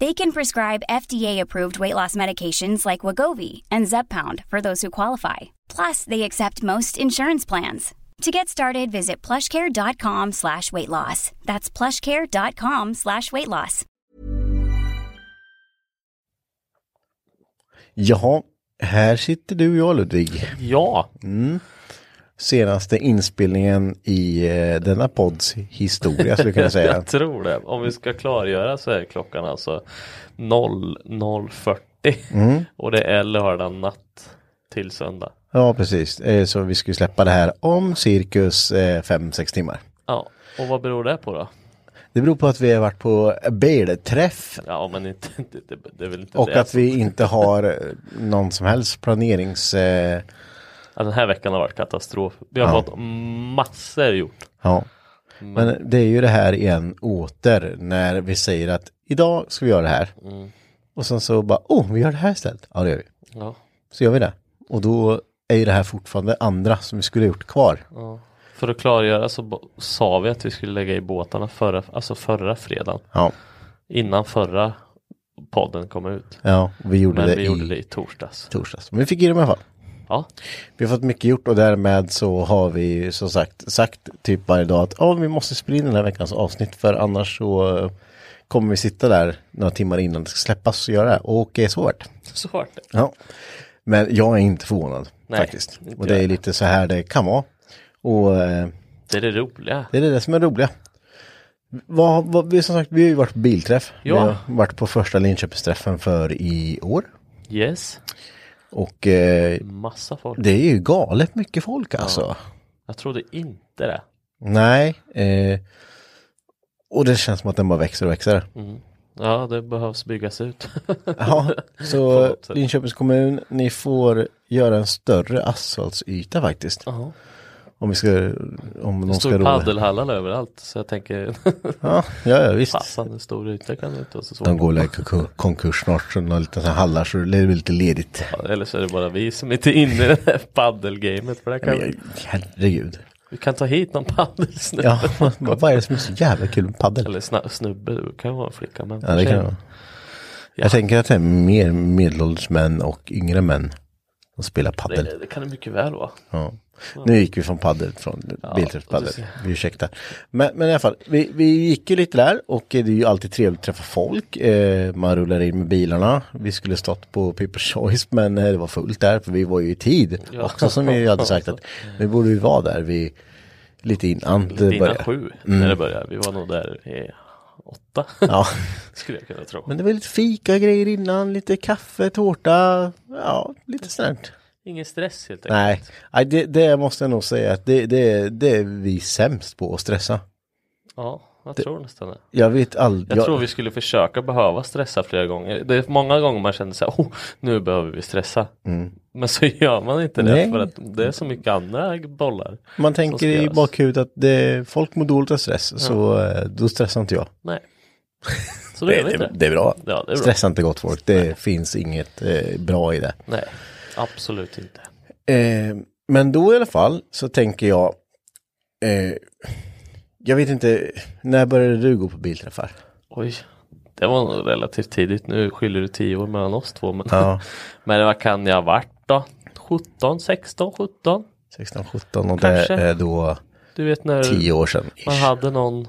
They can prescribe FDA-approved weight loss medications like Wagovi and Zepbound for those who qualify. Plus, they accept most insurance plans. To get started, visit plushcare.com slash weight loss. That's plushcare.com slash weight loss. Jaha, här sitter du och jag Ludvig. Ja, mm. Senaste inspelningen i eh, denna podds historia skulle jag kunna säga. jag tror det. Om vi ska klargöra så är klockan alltså 00.40 Mm. och det är lördag natt till söndag. Ja, precis. Eh, Så vi skulle släppa det här om cirkus 5-6 timmar. Ja, och vad beror det på då? Det beror på att vi har varit på bilträff Ja, men inte, det, det, det är väl inte och det. att vi inte har eh, någon som helst planerings... Ja, den här veckan har varit katastrof. Vi har Ja. fått massor gjort. Ja. Men det är ju det här igen åter när vi säger att idag ska vi göra det här. Och sen så bara, oh, vi gör det här istället. Ja, det gör vi. Ja. Så gör vi det. Och då är ju det här fortfarande andra som vi skulle ha gjort kvar. För att klargöra så sa vi att vi skulle lägga i båtarna förra, alltså förra fredagen. Ja, Innan förra podden kom ut. ja vi gjorde Men det vi i gjorde det i torsdags. torsdags. Men vi fick i dem i alla fall. Ja, Vi har fått mycket gjort och därmed så har vi som sagt sagt typ varje dag att ja, vi måste spela in den här veckans avsnitt för annars så eh, kommer vi sitta där några timmar innan det ska släppas och göra det. Och eh, så vart det. så vart det. Ja. Men jag är inte förvånad Nej, faktiskt. inte Och det är lite så här det kan vara. Och eh, Det är det roliga. det är det som är roliga. Vad, vad, vi, som sagt, vi har ju varit på bilträff. Ja. Vi har varit på första Linköpingsträffen för i år. Yes, Och eh, massa folk. det är ju galet mycket folk alltså. Jag trodde inte det. Nej. Eh, och det känns som att den bara växer och växer. Ja, det behövs byggas ut. Ja, så något sätt. Linköpings kommun, ni får göra en större asfaltsyta faktiskt. Ja. Om vi ska, om Det de ska står roa. paddelhallar överallt så jag tänker Ja, ja, ja visst. passande stor yta kan det inte vara så svårt. De går väl i konkur- konkurs snart, så några lite hallar så det blir lite ledigt. Ja, Eller så är det bara vi som inte är inne i det här paddelgamet. För det kan Men, herregud. vi kan ta hit någon paddelsnubbe. Ja, vad är det som är så jävla kul med paddel? Eller snubbe, det kan vara en flicka. Men Ja, det kan vara. Jag tänker att det är mer medelålders män och yngre män som spelar paddel. det, det kan det mycket väl vara. Ja. Nu gick vi från paddel, från Ja, bilträffspaddel. Vi ursäktar. Men, men i alla fall, vi, vi gick ju lite där och det är ju alltid trevligt att träffa folk. Eh, man rullar in med bilarna. Vi skulle stått på People's Choice men eh, det var fullt där för vi var ju i tid. Ja. Också som vi hade sagt att vi borde ju vara där vid, lite innan det Lite innan började. sju när det började. Vi var nog där i åtta. Ja. Skulle jag kunna tro. Men det var lite fika grejer innan, lite kaffe, tårta, ja, lite sånt. Ingen stress helt enkelt. Nej, Nej det, det måste jag nog säga att det, det, det är vi sämst på att stressa. Ja, jag tror nästan det. Jag vet aldrig. Jag tror vi skulle försöka behöva stressa flera gånger. Det är många gånger man känner så här, oh, nu behöver vi stressa. Men så gör man inte det Nej. för att det är så mycket andra bollar. Man tänker i bakhuvudet att det, folk mår dåligt av stress, så eh, då stressar inte jag. Nej. Så det det, inte. det är bra. Ja, det är bra. Stressa inte gott folk, det finns inget eh, bra i det. Nej, absolut inte. Eh, men då i alla fall så tänker jag, eh, jag vet inte, när började du gå på bilträffar? Oj, det var nog relativt tidigt. Nu skiljer det tio år mellan oss två. Men, Ja. men vad kan jag ha varit då? 17, 16, 17? 16, 17 och Kanske. det är då Du vet när 10 år sedan. man hade någon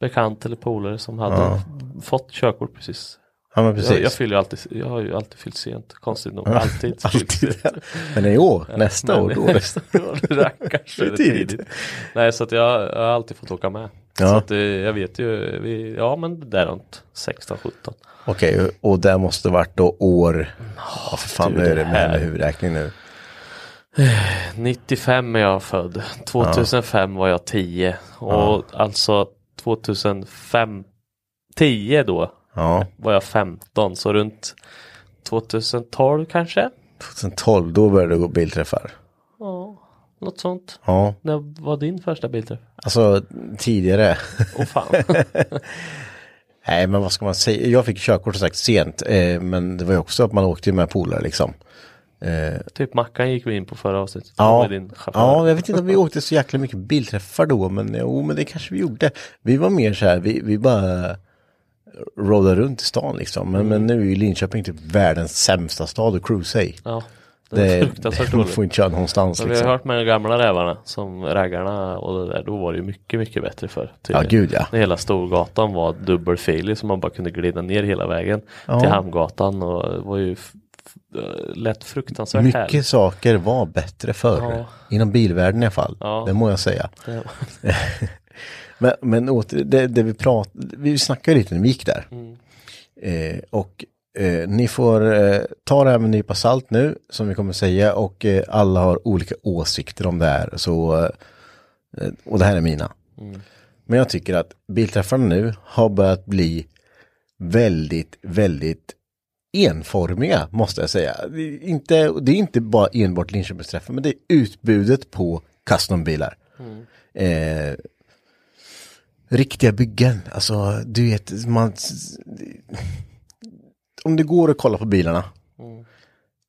bekant eller polare som hade Ja. fått körkort precis. Ja men precis. Jag, jag, fyller alltid, jag har ju alltid fyllt sent, konstigt nog. Alltid. Alltid. Men i år, nästa år, då är nästa år, rackarns är det Tidigt. tidigt. Nej så att jag, jag har alltid fått åka med. Ja. Så att eh, jag vet ju, vi, ja men det där runt 16, 17. Okej, och det måste varit då år, ja för fan nu är det med med huvudräkning nu. 95 är jag född. 2005 var jag 10. Och alltså 2005, 10 då Ja, var jag 15. Så runt 2012 kanske? 2012 då började det gå bilträffar. Ja, något sånt. Ja, När var din första bilträff? alltså tidigare. Åh fan. Nej men vad ska man säga, jag fick körkort sagt sent. Eh, men det var ju också att man åkte med polare liksom. Eh, typ Mackan gick vi in på förra avsnittet. Ja, ja, jag vet inte om vi åkte så jäkla mycket bilträffar då, men jo, men det kanske vi gjorde. Vi var mer så här, vi, vi bara rollade runt i stan liksom. Men, men nu är ju Linköping typ världens sämsta stad att cruisa i. Ja, det är fruktansvärt roligt. får inte köra någonstans Men vi har liksom. hört med de gamla rävarna som raggarna och det där, då var det ju mycket, mycket bättre för. Ja, gud ja. När hela Storgatan var dubbelfilig så man bara kunde glida ner hela vägen Ja. till Hamngatan och det var ju lätt fruktansvärt Mycket härligt. saker var bättre förr. Ja. Inom bilvärlden i alla fall. Ja. Det må jag säga. Men, men åter, det, det vi pratade, vi snackade lite när vi gick där. Mm. Eh, och eh, ni får eh, ta det här med en nypa salt nu, som vi kommer säga, och eh, alla har olika åsikter om det här. Så, eh, och det här är mina. Mm. Men jag tycker att bilträffarna nu har börjat bli väldigt, väldigt enformiga, måste jag säga. Det är inte, det är inte bara enbart Linköpingsträffar, men det är utbudet på custombilar. Eh, riktiga byggen, alltså du vet, man... Om det går att kolla på bilarna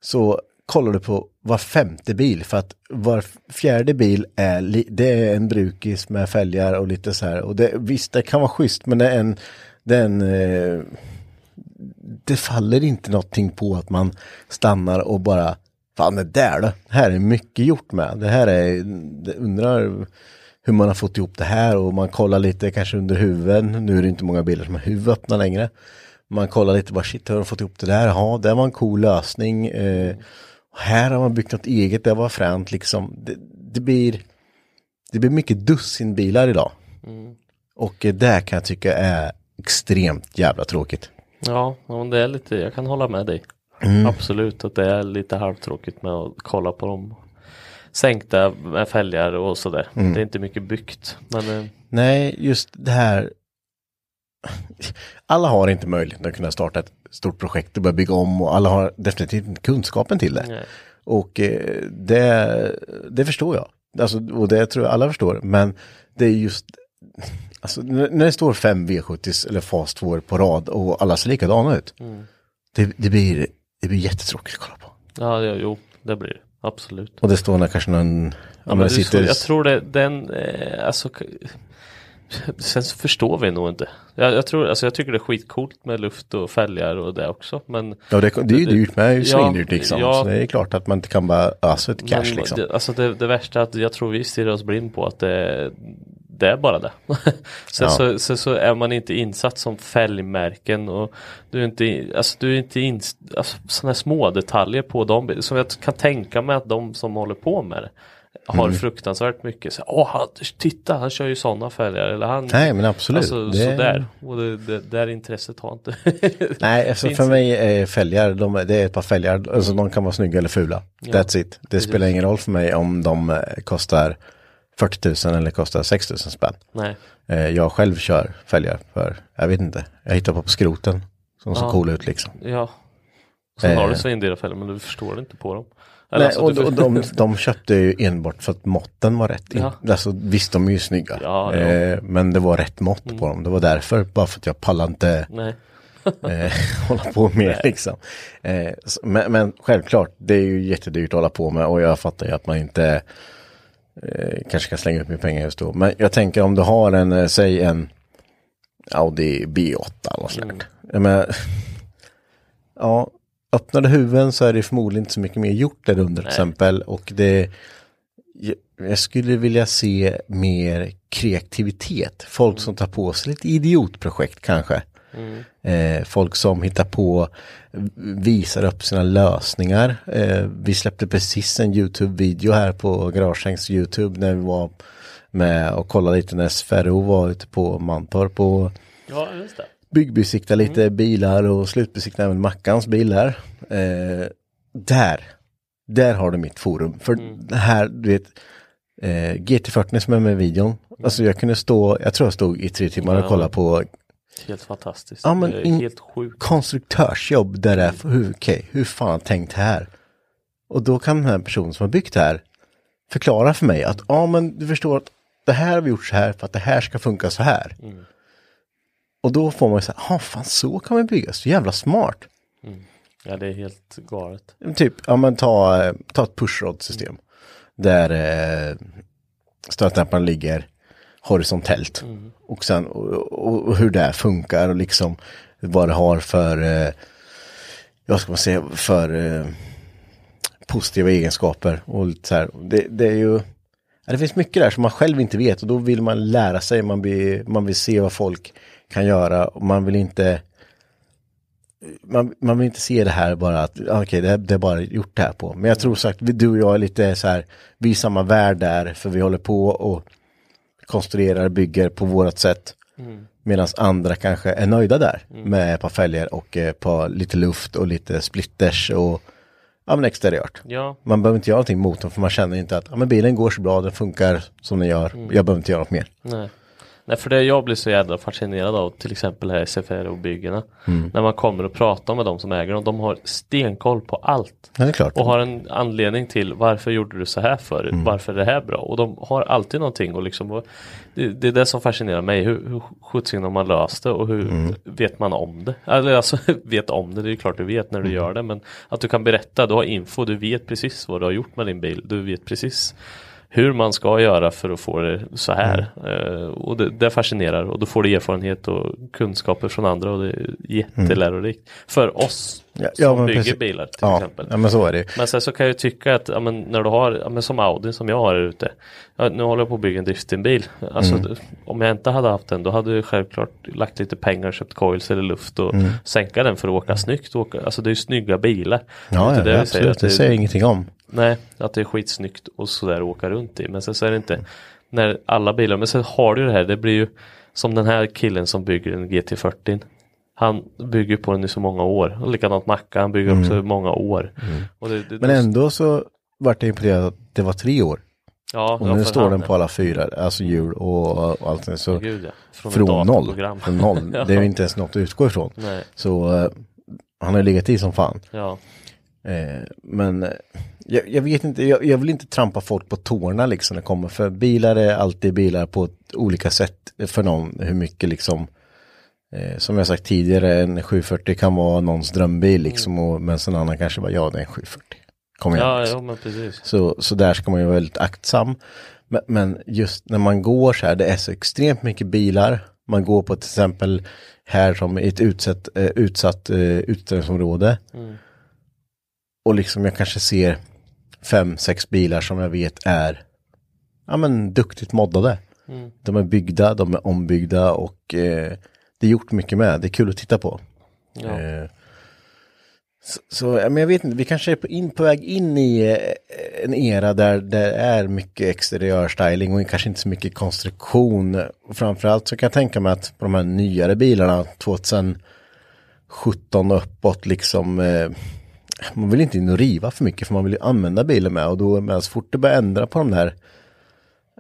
så kollar du på var femte bil för att var fjärde bil är, det är en brukis med fälgar och lite så här. Och det, visst, det kan vara schysst men det är en, det är en eh, det faller inte någonting på att man stannar och bara Fan det där då, det här är mycket gjort med. Det här är, det undrar hur man har fått ihop det här och man kollar lite kanske under huven. Nu är det inte många bilar som har huvud öppna längre. Man kollar lite bara shit, hur har de fått ihop det där? Ja, det var en cool lösning. Eh, här har man byggt något eget, det var fränt liksom. Det, det blir det blir mycket dussinbilar idag. Och eh, det kan jag tycka är extremt jävla tråkigt. Ja, det är lite, jag kan hålla med dig. Mm. Absolut att det är lite halvtråkigt med att kolla på dem sänkta med fälgar och sådär. Mm. Det är inte mycket byggt. Men eh, Nej, just det här. Alla har inte möjligheten att kunna starta ett stort projekt och börja bygga om och alla har definitivt inte kunskapen till det. nej. Och eh, det, det förstår jag. Alltså, och det tror jag alla förstår. Men det är just, alltså, när det står fem V70 eller Fas 2 på rad och alla ser likadana ut. Det, det, blir, det blir jättetråkigt att kolla på. Ja, ja, jo, det blir det. Absolut. Och det står när kanske någon, ja, men sitter, jag tror det, den, eh, alltså Sen så förstår vi nog inte. Jag, jag tror, alltså jag tycker det är skitcoolt med luft och fälgar och det också. Men, ja, det, det är ju dyrt med, det är ju Ja, svindyrt liksom. ja. Så det är klart att man inte kan bara ösa ett cash liksom. det, alltså det, det värsta är att jag tror vi stirrar oss blind på att det, det är bara det. Sen Ja. så, så, så är man inte insatt som fälgmärken och du är inte, alltså du är inte in, alltså sådana små detaljer på dem som jag kan tänka mig att de som håller på med det har Mm. fruktansvärt mycket. Så, Åh, han, titta, han kör ju sådana fälgar. Eller han, Nej, men absolut. Alltså Det- sådär. Och det, det, där intresset har inte. Nej, alltså för mig är fälgar, de, det är ett par fälgar, alltså de kan vara snygga eller fula. That's it. Det spelar ingen roll för mig om de eh, kostar 40 000 eller kostar 6 000 spänn. Nej. Eh, Jag själv kör fälgar för, jag vet inte, jag hittar på på skroten. Som ser Ja. cool ut liksom. Ja. Sen Eh. har du svindyra fälgar men du förstår inte på dem. Eller Nej, alltså, och, och de, de köpte ju enbart för att måtten var rätt. Ja. Alltså, visst, de är ju snygga. Ja, ja. Mm. Eh, men det var rätt mått på dem. Det var därför, bara för att jag pallar inte Nej. eh, hålla på med liksom. Eh, men, men självklart, det är ju jättedyrt att hålla på med och jag fattar ju att man inte eh, kanske kan slänga ut med pengar just då. Men jag tänker om du har en, eh, säg en, Audi B8 eller något menar, ja, öppnade huvuden så är det förmodligen inte så mycket mer gjort där under till exempel. Och det, jag- jag skulle vilja se mer kreativitet. Folk som tar på sig lite idiotprojekt kanske. Eh, folk som hittar på, visar upp sina lösningar. Eh, vi släppte precis en YouTube-video här på Garagehängs YouTube när vi var med och kollade lite när SFRO var ute på Mantorp och Ja, just det. byggbesikta lite bilar och slutbesikta även Mackans bilar. Eh, där, där har du mitt forum. För det här, du vet, eh, GT40 som är med i videon. Alltså jag kunde stå, jag tror jag stod i tre timmar och kollade på Helt fantastiskt. Ja, men det är helt sjukt. konstruktörsjobb där det är, hur, okej, hur fan har tänkt här? Och då kan den här personen som har byggt det här förklara för mig att, ja men du förstår att det här har vi gjort så här för att det här ska funka så här. Och då får man ju säga, ja fan så kan man bygga, så jävla smart. Ja, det är helt galet. Typ, ja men ta, eh, ta ett pushrod-system. Där eh, stötdämparen ligger horisontellt. Och sen och, och, hur det här funkar och liksom vad det har för, eh, vad ska man säga, för eh, positiva egenskaper. Och så här. Det, det är ju, det finns mycket där som man själv inte vet och då vill man lära sig, man, blir, man vill se vad folk kan göra och man vill inte man, man vill inte se det här bara att, ah, okej, det, det är bara gjort det här på. Men jag tror sagt, vi- du och jag är lite så här, vi är i samma värld där, för vi håller på och konstruerar, bygger på vårat sätt. Medan andra kanske är nöjda där med ett par fälgar och eh, på lite luft och lite splitters och ja, men exteriört. Ja, Man behöver inte göra någonting mot dem för man känner inte att ja, men bilen går så bra, den funkar som den gör. Jag behöver inte göra något mer. nej. Nej, för det jag blir så jävla fascinerad av till exempel här SFR och byggena. Mm. När man kommer och pratar med de som äger dem, de har stenkoll på allt. Ja, det är klart. Och har en anledning till varför gjorde du så här förut? Mm. Varför är det här bra? Och de har alltid någonting och liksom och det, det är det som fascinerar mig. Hur, hur sjuttsingen har man löst det och hur Mm. vet man om det? Eller alltså vet om det, det är klart du vet när du Mm. gör det. Men att du kan berätta, du har info, du vet precis vad du har gjort med din bil. Du vet precis hur man ska göra för att få det så här. Mm. Eh, och det, det fascinerar och då får du erfarenhet och kunskaper från andra och det är jättelärorikt. För oss Mm. Ja, som ja, bygger precis. bilar till ja, exempel. Ja, men så är det. Men sen så kan jag tycka att men när du har, men som Audi som jag har ute. Nu håller jag på att bygga en driftingbil. Alltså, Mm. Om jag inte hade haft den då hade jag självklart lagt lite pengar, köpt coils eller luft och Mm. sänka den för att åka snyggt. och Åka, alltså det är ju snygga bilar. Det Ja, det jag absolut. Det det- säger ingenting om. Nej, att det är skitsnyggt och sådär åka runt i. Men sen så är det inte när alla bilar, men sen har du ju det här, det blir ju som den här killen som bygger en GT40. Han bygger på den i så många år. Och likadant Macka, han bygger också i många år. Och det, det, Men ändå så vart jag imponerad att det var tre år. ja, Och nu står den på alla fyra, alltså hjul och, och allt. Så Gud, ja. Från, från, noll. Från noll. Ja. Det är ju inte ens något att utgå ifrån. Nej, Så eh, han har legat i som fan. ja. Eh, men eh, jag, jag vet inte, jag, jag vill inte trampa folk på tårna liksom när det kommer. För bilar är alltid bilar på olika sätt för någon. Hur mycket liksom, eh, som jag sagt tidigare, en 740 kan vara någons drömbil liksom. Och, men sen annan kanske bara, ja det är en 740. Kom igen. Ja, liksom. ja, men precis. Så, så där ska man ju vara väldigt aktsam. Men, men just när man går så här, det är så extremt mycket bilar. Man går på till exempel här som i ett utsatt, eh, utsatt eh, utställningsområde. Och liksom jag kanske ser fem, sex bilar som jag vet är ja, men duktigt moddade. De är byggda, de är ombyggda och eh, det är gjort mycket med. Det är kul att titta på. Ja. Eh, så, så men jag vet inte, vi kanske är på, in, på väg in i eh, en era där det är mycket exteriörstyling och kanske inte så mycket konstruktion. Och framförallt så kan jag tänka mig att på de här nyare bilarna 2017 och uppåt liksom eh, man vill inte in och riva för mycket för man vill ju använda bilen med och då men så fort det börjar ändra på de där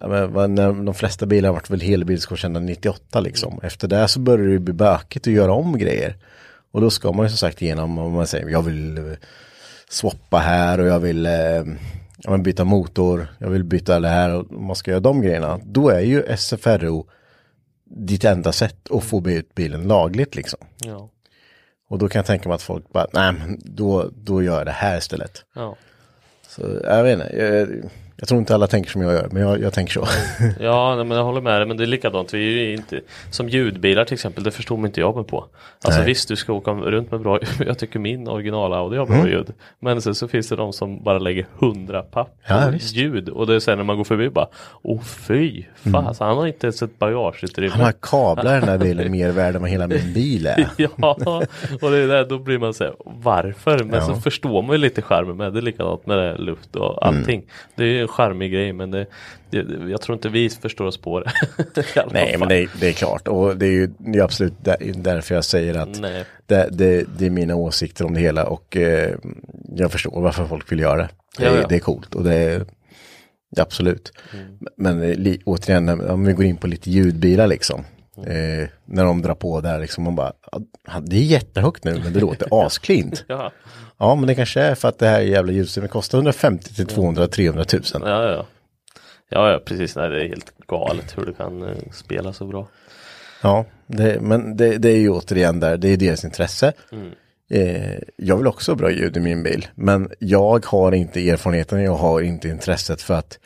Ja, men när de flesta bilar har varit väl helbilsgodkända 98 liksom. Efter det så börjar det ju bli bökigt att göra om grejer. Och då ska man ju som sagt igenom om man säger jag vill eh, swappa här och jag vill eh, ja, men byta motor, jag vill byta det här och man ska göra de grejerna. Då är ju SFRO ditt enda sätt att få ut bilen lagligt liksom. Ja. Och då kan jag tänka mig att folk bara, nej men då, då gör jag det här istället. Ja. Så jag vet inte, jag, Jag tror inte alla tänker som jag gör, men jag, jag tänker så. Ja, nej, men jag håller med dig, men det är likadant. Vi är inte, som ljudbilar till exempel, det förstår mig inte jag mig på. Alltså Nej. visst, du ska åka runt med bra, jag tycker min original Audi har bra Mm. ljud. Men sen så finns det de som bara lägger hundra papp på Ja, ljud. Och det är sen när man går förbi bara, åh fy, fan, så han har inte ens ett bagageutrymme. Han har kablar i den här bilen mer värd än vad hela min bil är. Ja, och det är där, då blir man så här, varför? Men Ja. så förstår man ju lite charmen med det, likadant med det, luft och allting. Mm. Det är en charmig grej, men det, det, jag tror inte vi förstår oss på det. Nej, men det är, det är klart. Och det är ju det är absolut där, därför jag säger att det, är mina åsikter om det hela och eh, jag förstår varför folk vill göra det. Det, Ja, är- ja. det är coolt och det är absolut. Men eh, li, återigen, om vi går in på lite ljudbilar liksom. Eh, när de drar på där liksom, man bara, "Ja, det är jättehögt nu men det låter asklint. Ja, Ja, men det kanske är för att det här jävla ljudsystemet kostar 150 till 200 300 000. ja, ja. Ja, ja, precis. Nej, det är helt galet hur du kan eh, spela så bra. Ja, det, men det, det är ju återigen där, det är deras intresse. Eh, jag vill också ha bra ljud i min bil, men jag har inte erfarenheten, jag har inte intresset för att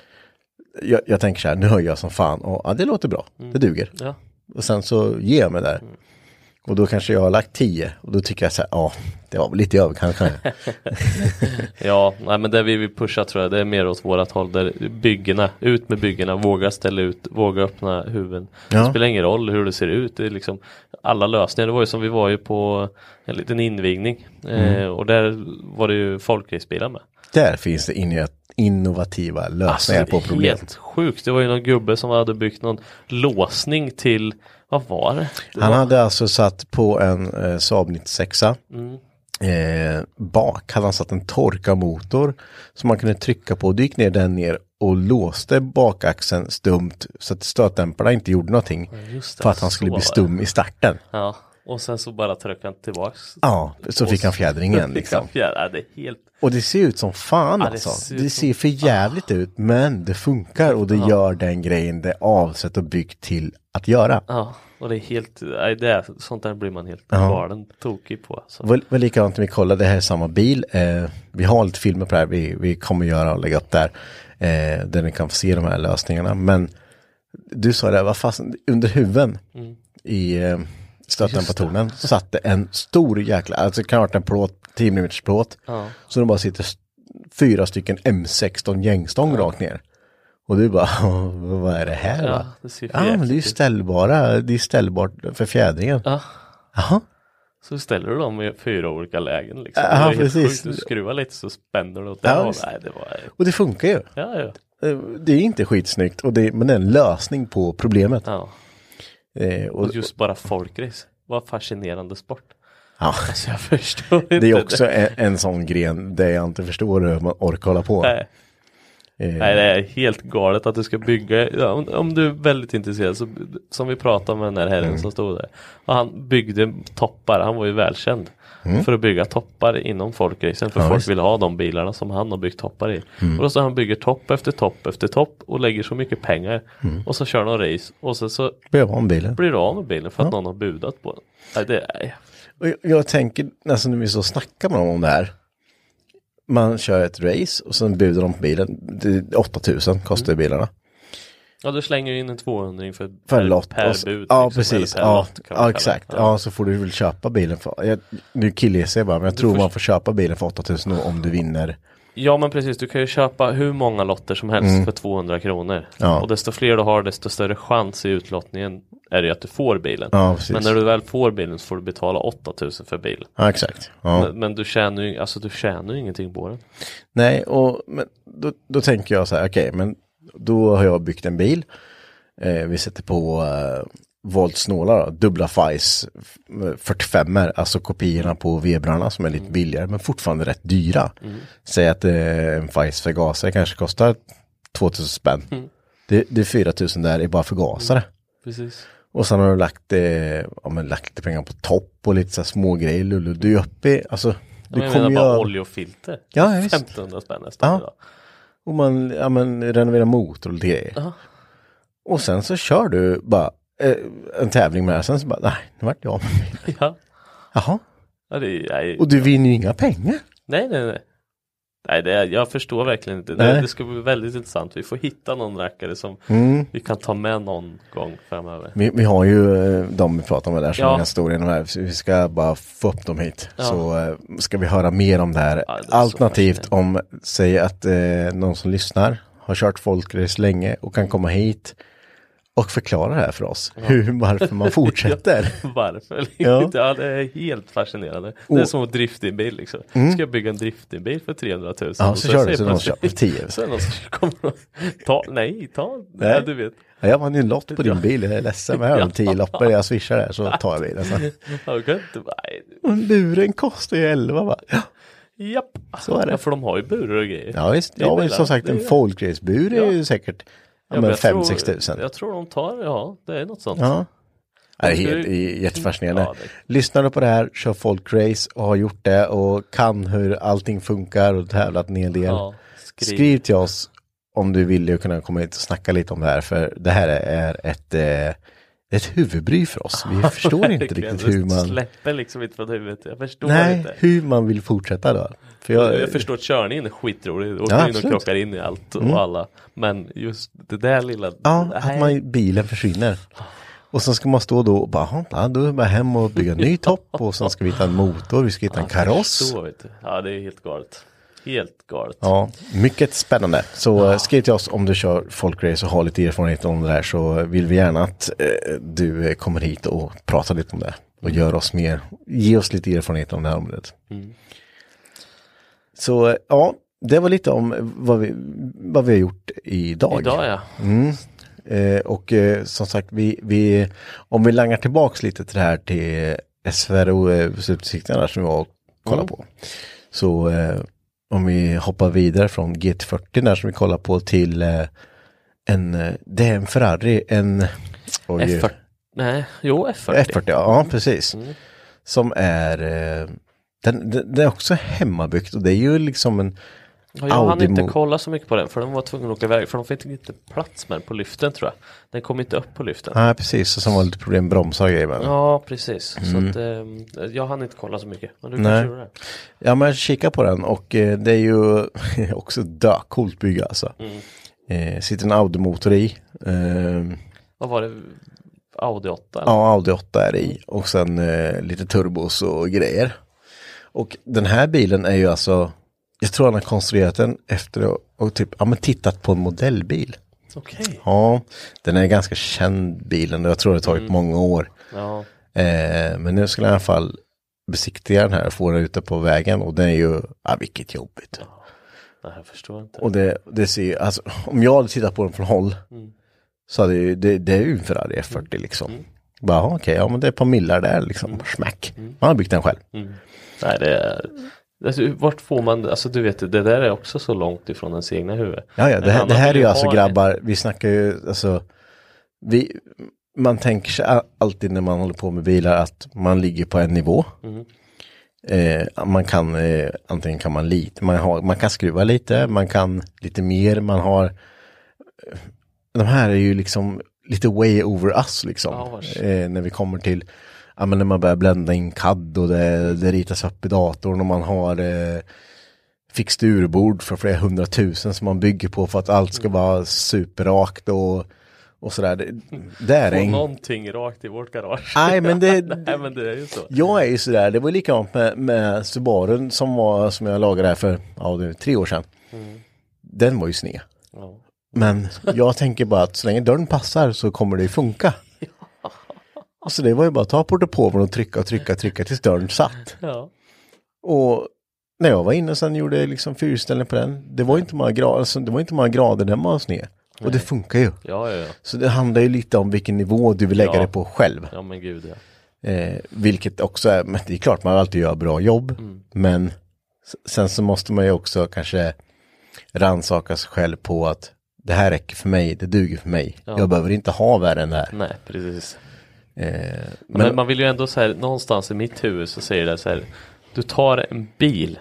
jag, jag tänker så här, nu hör jag som fan och ja, det låter bra, det duger. Ja, Och sen så ger jag mig där. Och då kanske jag har lagt 10 och då tycker jag så här, ja, det var lite överkant kanske. ja nej, men det vi vill pusha tror jag, det är mer åt vårat håll. Där byggena, ut med byggena, våga ställa ut, våga öppna huvuden. Ja. Det spelar ingen roll hur det ser ut. Det är liksom alla lösningar. Det var ju som vi var ju på en liten invigning. Eh, och där var det ju folkracebilar med. Där finns det inno- innovativa lösningar på problem. Helt sjukt. Det var ju någon gubbe som hade byggt någon låsning till, vad var det? det Han var, hade alltså satt på en eh, Saab 96 eh, bak hade han satt en torkarmotor som man kunde trycka på. Då gick ner den ner och låste bakaxeln stumt så att stötdämparna inte gjorde någonting. för att han skulle bli stum i starten. Ja, och sen så bara tryckte han tillbaks. Ja, så fick han fjädring igen Fick liksom. fjädring. Ja, det helt Och det ser ut som fan Ja, det alltså. ser Det ser för jävligt ut men det funkar och det gör den grejen det är avsett och byggt till att göra. Ja, och det är helt, det är, sånt där blir man helt Ja. galen tokig på. Alltså. Det var, likadant när vi kollade, det här är samma bil. Eh, vi har lite filmer på det här vi, vi kommer göra och lägga upp där. Eh, där ni kan få se de här lösningarna. Men du sa det, vad fasen, under huven i eh, stötdämpartornen satt det en stor jäkla, alltså kan ha varit en plåt, 10 mm plåt. Ja. Så det bara sitter fyra stycken M16 gängstång rakt ner. Och du bara, vad är det här Ja, det Ja, men det är ju ställbara, det är ställbart för fjädringen. Ja, Jaha. så ställer du dem i fyra olika lägen liksom. Ja, precis. sjukt. Du skruvar lite så spänner du åt Ja, det. Nej, det var, Och det funkar ju. ja, ja. Eh, Det är inte skitsnyggt, och det, men det är en lösning på problemet. ja. Eh, och, Och just bara folkrace. Vad fascinerande sport. ja, Alltså jag förstår inte. det är också en, en sån gren där jag inte förstår hur man orkar hålla på. Nej. Eh, Nej, det är helt galet att du ska bygga, om, om du är väldigt intresserad, så, som vi pratade med den här herren Mm. som stod där. Och han byggde toppar, han var ju välkänd för att bygga toppar inom folkracen. För Mm. Ja, folk visst. Mm. vill ha de bilarna som han har byggt toppar i. Och då så han bygger topp efter topp efter topp och lägger så mycket pengar. Mm. Och så kör de race och så, så vara om bilen. blir av med bilen för att någon har budat på den. Nej, det är, jag, jag tänker, nästan när vi så snackar med dem om det här. Man kör ett race och sen budar de på bilen. Det, 8000 kostar Mm. bilarna. ja du slänger in en 200 för, För lott. per så- bud. ja, liksom, precis. Ja, lott, ja exakt. det. Ja. så får du väl köpa bilen för, jag, nu killgissar jag bara, men jag tror får- man får köpa bilen för 8000 om du vinner. Ja men precis, du kan ju köpa hur många lotter som helst för 200 kronor. Mm. Ja. Och desto fler du har desto större chans i utlottningen är det att du får bilen. Ja, men när du väl får bilen så får du betala 8000 för bilen. Ja, exakt. Men, men du tjänar ju alltså, du tjänar ingenting på den. Nej, och men då, då tänker jag så här, okej, men då har jag byggt en bil. Eh, vi sätter på eh, voltsnålar, då, dubbla FICE 45 alltså kopiorna på vebrarna som är lite billigare men fortfarande rätt dyra. Säg att eh, en FICE förgasare kanske kostar 2000 spänn. Det, det är 4000 där i bara förgasare. Precis. Och sen har du lagt, eh, ja, men lagt lite pengar på topp och lite så små grejer. Lullu. Du är uppe i, alltså. Du Men jag menar bara över- olja och filter. Ja, ja, visst. 1500 spänn nästan Ja. idag. Och man ja, men, renoverar motor och lite grejer. Ja. Och sen så kör du bara en tävling med det här. Sen så bara, nej, nu vart jag av med bilen. Ja. Jaha. ja det nej, Och du vinner ju inga pengar. nej, nej, nej. Nej, det är, jag förstår verkligen inte. Det, Nej. det ska bli väldigt intressant. Vi får hitta någon rackare som Mm. vi kan ta med någon gång framöver. Vi, vi har ju eh, de vi pratar med där som Ja. är stora i de här. Så vi ska bara få upp dem hit. Ja. Så eh, ska vi höra mer om det här. Ja, det är så Alternativt om, säg att eh, någon som lyssnar har kört folkrace länge och kan komma hit och förklara det här för oss. Hur, varför man fortsätter. Varför? Ja. Ja. det är helt fascinerande. Det är Och- som en bil liksom. Ska jag bygga en driftingbil för 300 000? Ja, Och så kör du, så någon köper 10. Så är någon som kommer och ta, nej, ta, nej. Nej. du vet. Ja, jag vann ju en lott på din bil, jag är ledsen men jag har de 10 Ja. loppar, jag swishar där så tar jag bilen. sen. Ja, du kan inte, nej. Och buren kostar ju 11 va? Ja, Japp. Så är det. Ja, för de har ju burar och grejer. ja visst. Ja, men som sagt en folkracebur är ju säkert ja, men jag tror- 5-6 tusen. Jag tror de tar, ja, det är något sånt. Ja. Det är helt, jättefascinerande. Ja, det- Lyssnar du på det här, kör folkrace och har gjort det och kan hur allting funkar och tävlat en hel del. Ja, skriv. skriv. till oss om du vill kunna komma hit och snacka lite om det här. För det här är ett, eh, ett huvudbry för oss. Vi förstår inte riktigt hur man... släpper liksom inte från huvudet. Jag förstår Nej, inte. hur man vill fortsätta då. För jag, Jag, förstår att körningen är skitrolig. Åker Ja, in och. Mm. krockar in i allt och alla. Men just det där lilla. Ja, nej. att man, bilen försvinner. Och sen ska man stå då och bara, "Jaha, ja, då är det bara hem och bygga en ny topp och sen ska vi hitta en motor, vi ska hitta en kaross. Förstår. Ja, det är helt galet. Helt galet. Ja, mycket spännande. Så eh, skriv till oss om du kör folkrace och har lite erfarenhet om det där så vill vi gärna att eh, du eh, kommer hit och pratar lite om det. Och gör oss mer, ge oss lite erfarenhet om det här området. Så eh, ja, det var lite om vad vi, vad vi har gjort idag. Idag ja. Eh, och eh, som sagt, vi, vi, om vi langar tillbaks lite till det här till SVRO slutbesiktningarna som vi var och kollade på. Så eh, om vi hoppar vidare från GT40 där som vi kollar på till eh, en, eh, det är en Ferrari, en oj, F40. Nej, jo F40. F40, ja precis. Som är, eh, den, den, den är också hemmabyggt och det är ju liksom en Ja, jag hann Audi inte Mo- kolla så mycket på den för den var tvungen att åka iväg för de fick inte plats med den på lyften tror jag. Den kom inte upp på lyften. Ja, precis. Och som var lite problem med bromsar och grejer. Ja, precis. Så att, eh, jag hann inte kolla så mycket. Men du Mm. Nej. kanske det. Ja, men jag kikar på den och eh, det är ju också döcoolt bygge alltså. Mm. Eh, sitter en Audi-motor i. Eh, Vad var det? Audi 8? eller? ja, Audi 8 är det i. Och sen eh, lite turbos och grejer. Och den här bilen är ju alltså, jag tror han har konstruerat den efter att och typ, ja men tittat på en modellbil. Okej. Ja, den är ganska känd bilen och jag tror det har tagit Mm. många år. Ja. Eh, men nu skulle jag i alla fall besiktiga den här och få den ute på vägen och det är ju, ja vilket jobbigt. Nej, jag förstår inte. Och det, det ser, alltså om jag hade tittat på den från håll så hade ju, det, det är ju en Ferrari F40 liksom. Bara okej, ja men det är ett par millar där liksom, smack. Man har byggt den själv. Nej, det är... Alltså, vart får man, alltså du vet, det där är också så långt ifrån ens egna huvud. Ja, ja, det, här- det här är ju alltså grabbar, vi snackar ju, alltså, vi, man tänker sig alltid när man håller på med bilar att man ligger på en nivå. Eh, man kan, eh, antingen kan man lite, man, har, man kan skruva lite, man kan lite mer, man har, eh, de här är ju liksom lite way over us liksom. Ja, eh, när vi kommer till, ja men när man börjar blända in CAD och det, det ritas upp i datorn och man har eh, fixturbord för flera hundratusen som man bygger på för att allt ska vara superrakt och, och sådär. Det, det är en... någonting rakt i vårt garage. Nej men det, Nej men det är ju så. jag är ju sådär, det var likadant med, med Subarun som var, som jag lagade här för, ja det tre år sedan. Den var ju sned. Ja. Men jag tänker bara att så länge dörren passar så kommer det ju funka. Så det var ju bara att ta portopåven och trycka och trycka trycka tills dörren satt. Ja. Och när jag var inne sen gjorde jag liksom fyrställning på den. Det var inte många grader, alltså, det var inte många grader den var sned. Och det funkar ju. Ja, ja, ja. Så det handlar ju lite om vilken nivå du vill lägga Ja. det på själv. Ja men gud ja. Eh, vilket också är, men det är klart man alltid gör bra jobb. Men s- sen så måste man ju också kanske rannsaka sig själv på att det här räcker för mig, det duger för mig. Jag behöver inte ha värre än det här. Nej precis. Eh, Men, men, man vill ju ändå så här, någonstans i mitt huvud så säger det så här, du tar en bil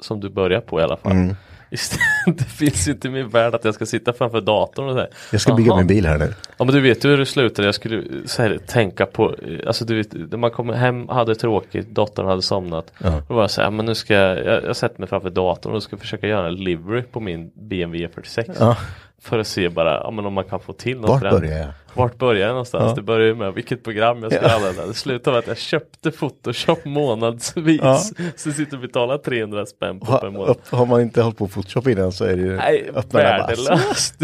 som du börjar på i alla fall. Mm. Det, finns inte i min värld att jag ska sitta framför datorn och så här. Jag ska bygga Aha. min bil här nu. Ja men du vet hur det slutade. Jag skulle så här, tänka på, alltså du vet, när man kommer hem, hade tråkigt, dottern hade somnat. Ja. Då var jag så här, men nu ska jag, jag, jag sätter mig framför datorn och ska försöka göra en livery på min BMW 46. Ja. För att se bara, ja men om man kan få till något. Vart börjar jag? Vart börjar jag någonstans? Ja. Det börjar ju med vilket program jag ska Ja. använda. Det slutade med att jag köpte Photoshop månadsvis. Ja. Så sitter och betalar 300 spänn på per Ha, månad. upp, har man inte hållit på Photoshop innan så är det ju Nej, öppna värdelöst.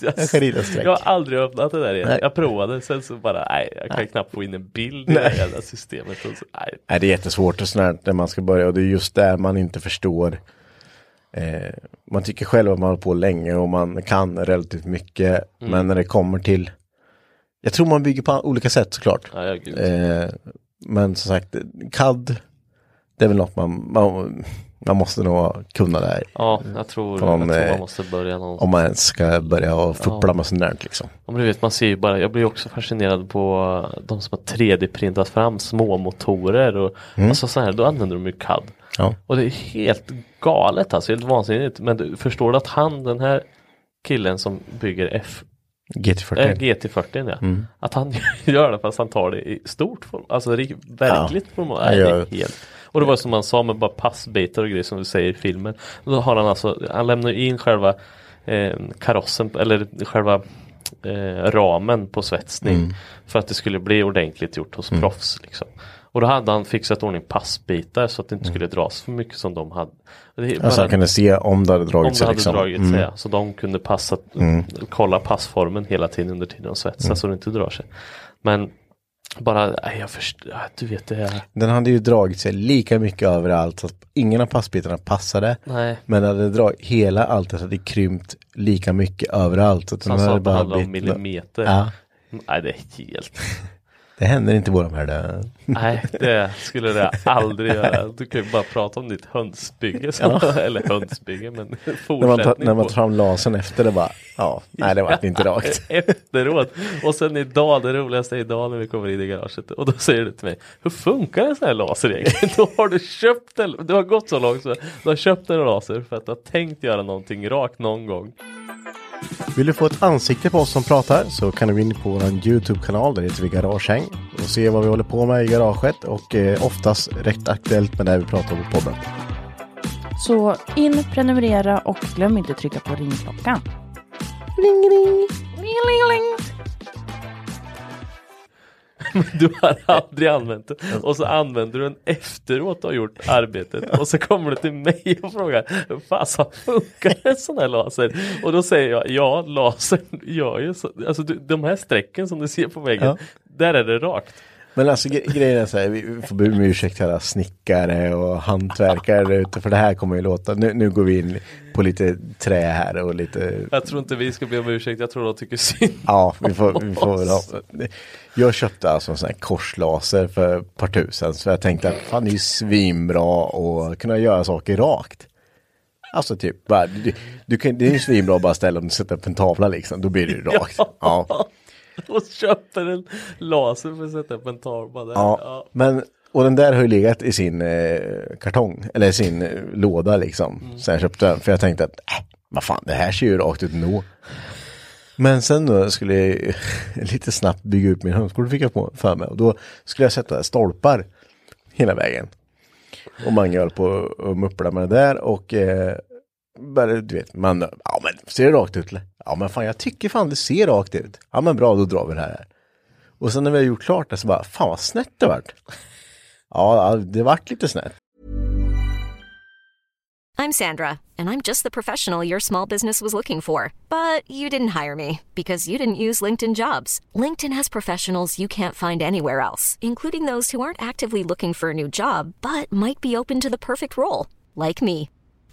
Jag, Jag har aldrig öppnat det där igen. Nej. Jag provade, sen så bara, nej, jag kan knappt få in en bild i Nej. det här systemet. Och så, nej. Nej, det är jättesvårt och sånt när man ska börja och det är just där man inte förstår. Eh, man tycker själv att man har på länge och man kan relativt mycket. Mm. Men när det kommer till, jag tror man bygger på olika sätt såklart. Ja, ja. Eh, men som sagt, CAD, det är väl något man, man, man måste nog kunna det här. ja, jag tror, Fan, jag tror eh, man måste börja någonstans. Om man ens ska börja och fuppla med sånt där liksom. Ja, men du vet, man ser ju bara, jag blir också fascinerad på de som har 3D-printat fram små motorer och alltså så här, då använder de ju CAD. Ja. Och det är helt galet alltså, helt vansinnigt. Men du förstår du att han, den här killen som bygger F, GT40. äh, GT40 ja, att han gör det fast han tar det i stort form, alltså verkligt format. Det är gör- helt. Och det var som man sa med bara passbitar och grejer som du säger i filmen. Då har han alltså, han lämnar in själva eh, karossen, eller själva eh, ramen på svetsning för att det skulle bli ordentligt gjort hos proffs. Liksom. Och då hade han fixat ordning passbitar så att det inte skulle dras för mycket som de hade. Det Alltså han kunde se om det hade om dragit det sig hade liksom. dragit Mm. sig, så de kunde passa, kolla passformen hela tiden under tiden de svetsar Mm. så det inte drar sig. Men bara, nej, jag förstår, du vet det här. Den hade ju dragit sig lika mycket överallt så att ingen av passbitarna passade. Nej, Men hade dragit, hela alltet hade krympt lika mycket överallt. Så att den han sa att det handlar om millimeter. Ja, Nej, det är helt, det händer inte i våran värld. nej, det skulle det aldrig göra. Du kan ju bara prata om ditt hönsbygge, som, eller hönsbygge, men När man, tar, fortsättning när man tar fram lasern efter det bara, ja, nej det vart inte rakt. Efteråt. Och sen idag, det roligaste är idag när vi kommer in i garaget och då säger du till mig Hur funkar en sån här laser egentligen? då har du köpt en, du har gått så långt så du har köpt en laser för att du har tänkt göra någonting rakt någon gång. Vill du få ett ansikte på oss som pratar så kan du gå in på vår YouTube-kanal, där heter vi Garagehäng. Och se vad vi håller på med i garaget och eh, oftast rätt aktuellt med det vi pratar om på podden. Så in, prenumerera och glöm inte trycka på ringklockan. Ring, ring. Ling, ling, ling. Du har aldrig använt det och så använder du den efteråt du har gjort arbetet och så kommer du till mig och frågar Hur fasen funkar en sån här laser? Och då säger jag ja, lasern gör ju så. Alltså du, de här strecken som du ser på väggen, Ja. där är det rakt. Men alltså gre- grejen är så här, vi får be om ursäkt alla snickare och hantverkare där ute för det här kommer ju låta, nu, nu går vi in på lite trä här och lite, Jag tror inte vi ska be om ursäkt, jag tror de tycker synd ja vi får, vi får väl ha. Jag köpte alltså en sån här korslaser för ett par tusen så jag tänkte att fan det är ju svinbra att kunna göra saker rakt. Alltså typ, bara, du, du kan, det är ju svinbra att bara ställa och sätta upp en tavla liksom, då blir det ju rakt. Ja. och köper en laser för att sätta upp en tavla där. Ja, Ja. men och den där har ju legat i sin eh, kartong, eller sin eh, låda liksom. Mm. Sen jag köpte den, för jag tänkte att, äh, vad fan, det här ser ju rakt ut nå. Men sen då skulle jag lite snabbt bygga ut min hönsgård fick jag på för mig. Och då skulle jag sätta stolpar hela vägen. Och Mange höll på och muppla med det där och eh, bara, du vet, man, ja men ser det rakt ut eller? Ja men fan jag tycker fan det ser rakt ut. Ja men bra, då drar vi det här. Och sen när vi har gjort klart det så bara, fan vad snett det vart. Ja, ja, det vart lite snett. I'm Sandra, and I'm just the professional your small business was looking for. But you didn't hire me because you didn't use LinkedIn jobs. LinkedIn has professionals you can't find anywhere else, including those who aren't actively looking for a new job but might be open to the perfect role, like me.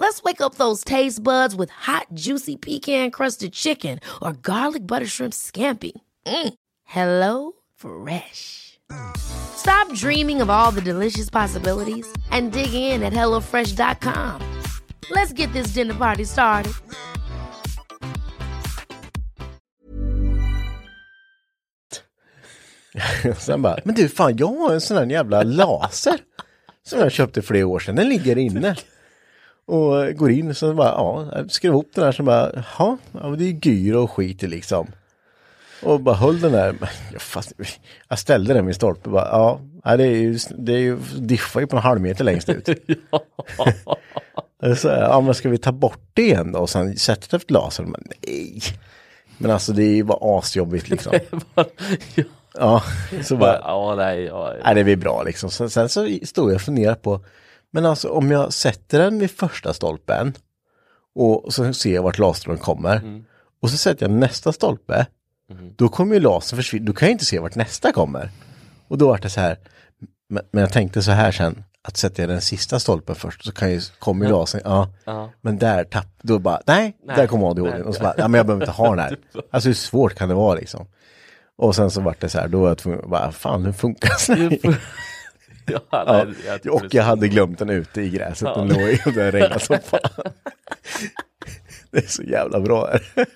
Let's wake up those taste buds with hot, juicy pecan crusted chicken or garlic butter shrimp scampi. Mm. Hello Fresh. Stop dreaming of all the delicious possibilities and dig in at HelloFresh.com. Let's get this dinner party started. Sen bara, men du fan jag har en sån här jävla laser. Som jag köpte flera år sedan, den ligger inne. Och går in och så bara, ja, skrev ihop den här som bara, ja, ja det är gyro och skit i liksom. Och bara höll den där, fast, jag ställde den vid stolpen bara, ja, ja, det är ju, det är ju, diffar ju på en halv meter längst ut. Så, ja men ska vi ta bort det igen då och sen sätta det efter lasern? Men nej. Men alltså det är ju bara asjobbigt liksom. Ja, så bara, Ja, nej, ja, nej det blir bra liksom. Sen, sen så stod jag och funderade på, men alltså om jag sätter den vid första stolpen och så ser jag vart lasern kommer. Och så sätter jag nästa stolpe, då kommer ju lasern försvinna, då kan jag inte se vart nästa kommer. Och då var det så här, men, jag tänkte så här sen, att sätter jag den sista stolpen först så kan ju, kommer ju lasern, ja. Ja. Men där tapp, då bara, nej, Nej, där kommer ADHD. Och så bara, ja men jag behöver inte ha den här. Alltså hur svårt kan det vara liksom? Och sen så vart det så här, då var jag tvungen, bara, fan hur funkar sån ja, Ja, nej, jag tycker och jag hade glömt den ute i gräset, den låg och det regnade som fan. Det är så jävla bra här.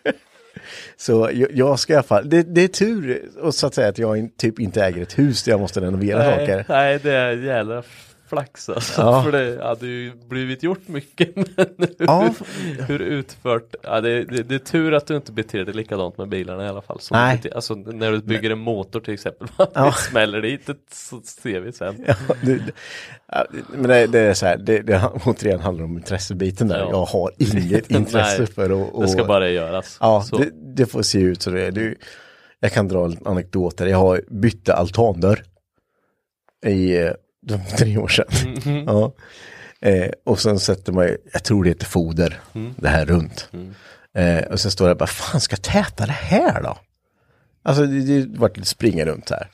Så jag, jag ska i alla fall, det, det är tur och så att säga att jag typ inte äger ett hus där jag måste renovera nej, saker. nej, det är jävla flax alltså. Ja. För det hade ju blivit gjort mycket. Men hur, Ja. hur utfört, ja, det, det, det är tur att du inte beter dig likadant med bilarna i alla fall. Som Nej. beter- Alltså när du bygger en motor till exempel. Ja. smäller dit det så ser vi sen. Ja, det, men det, det är så här, det, det återigen handlar om intressebiten där. Ja. Jag har inget intresse för att... Det ska bara göras. Ja, det, det får se ut så det är. Du, jag kan dra en anekdot där. Jag har bytte altandörr i eh, de tre år sedan. Mhm. Ja. Eh, och sen sätter man, jag tror det heter foder, Mm. det här runt. Eh, och sen står det bara, fan ska jag täta det här då? Alltså det, det vart lite springa runt här.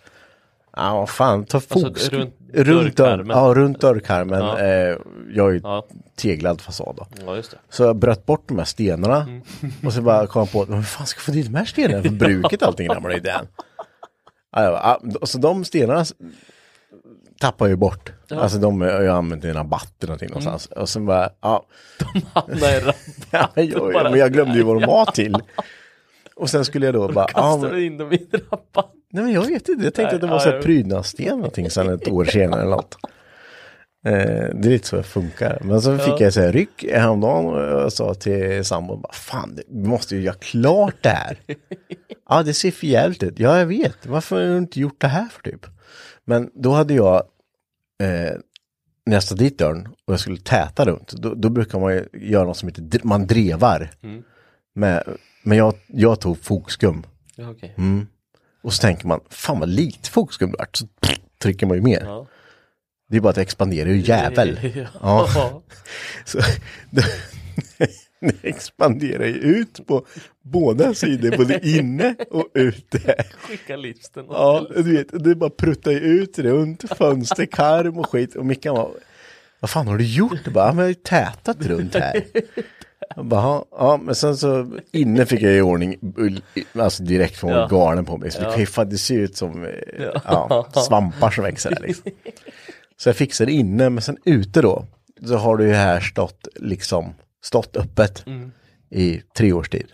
Ja, vad fan, ta Alltså, fokus. runt runt, dörr, dörrkarmen. ja, runt dörrkarmen. Ja. Eh, jag har ju Ja. teglad fasad då. ja, just det. Så jag bröt bort de här stenarna Mm. och så bara kom jag på, men fan ska jag få dit de här stenarna? För bruket allting ramlar i den. Ja, bara, ah, så de stenarna tappar ju bort. Alltså de har jag använt i en rabatt eller någonting någonstans. Och sen bara, ja, Hamnar i rabatt. ja jag, men jag glömde ju vad de var till. Och sen skulle jag då bara, ja, Kastar men, in dem i en rabatt? nej men jag vet inte, jag tänkte Nej, att det var ja, så här prydnadssten någonting sen ett år senare eller något. Eh, det är lite så det funkar. Men så fick jag så här ryck häromdagen och jag sa till sambon, fan vi måste ju göra klart det här. ja det ser för jävligt ut. Ja jag vet, varför har du inte gjort det här för typ? Men då hade jag, eh, när jag satte dit dörren och jag skulle täta runt, då, då brukar man ju göra något som heter, man drevar. Med, men jag, jag tog fogskum. Ja, okej. Mm. Och så tänker man, fan vad lite fogskum det vart. Så trycker man ju mer. Ja. Det är bara att det expanderar ju jävel. Ja. Ja. Så, det expanderar ju ut på båda sidor, både inne och ute. Skicka liften. Ja, du vet, det bara pruttar ju ut runt fönster, karm och skit. Och Mickan var, vad fan har du gjort? Jag bara, "Ja, men jag har ju tätat runt här. Jag bara, "Ja, ja, men sen så inne fick jag i ordning, alltså direkt från Ja. garnen på mig. Så det, fan, det ser ut som eh, ja. svampar som växer här liksom. Så jag fixade inne, men sen ute då, så har det ju här stått liksom, stått öppet i tre års tid.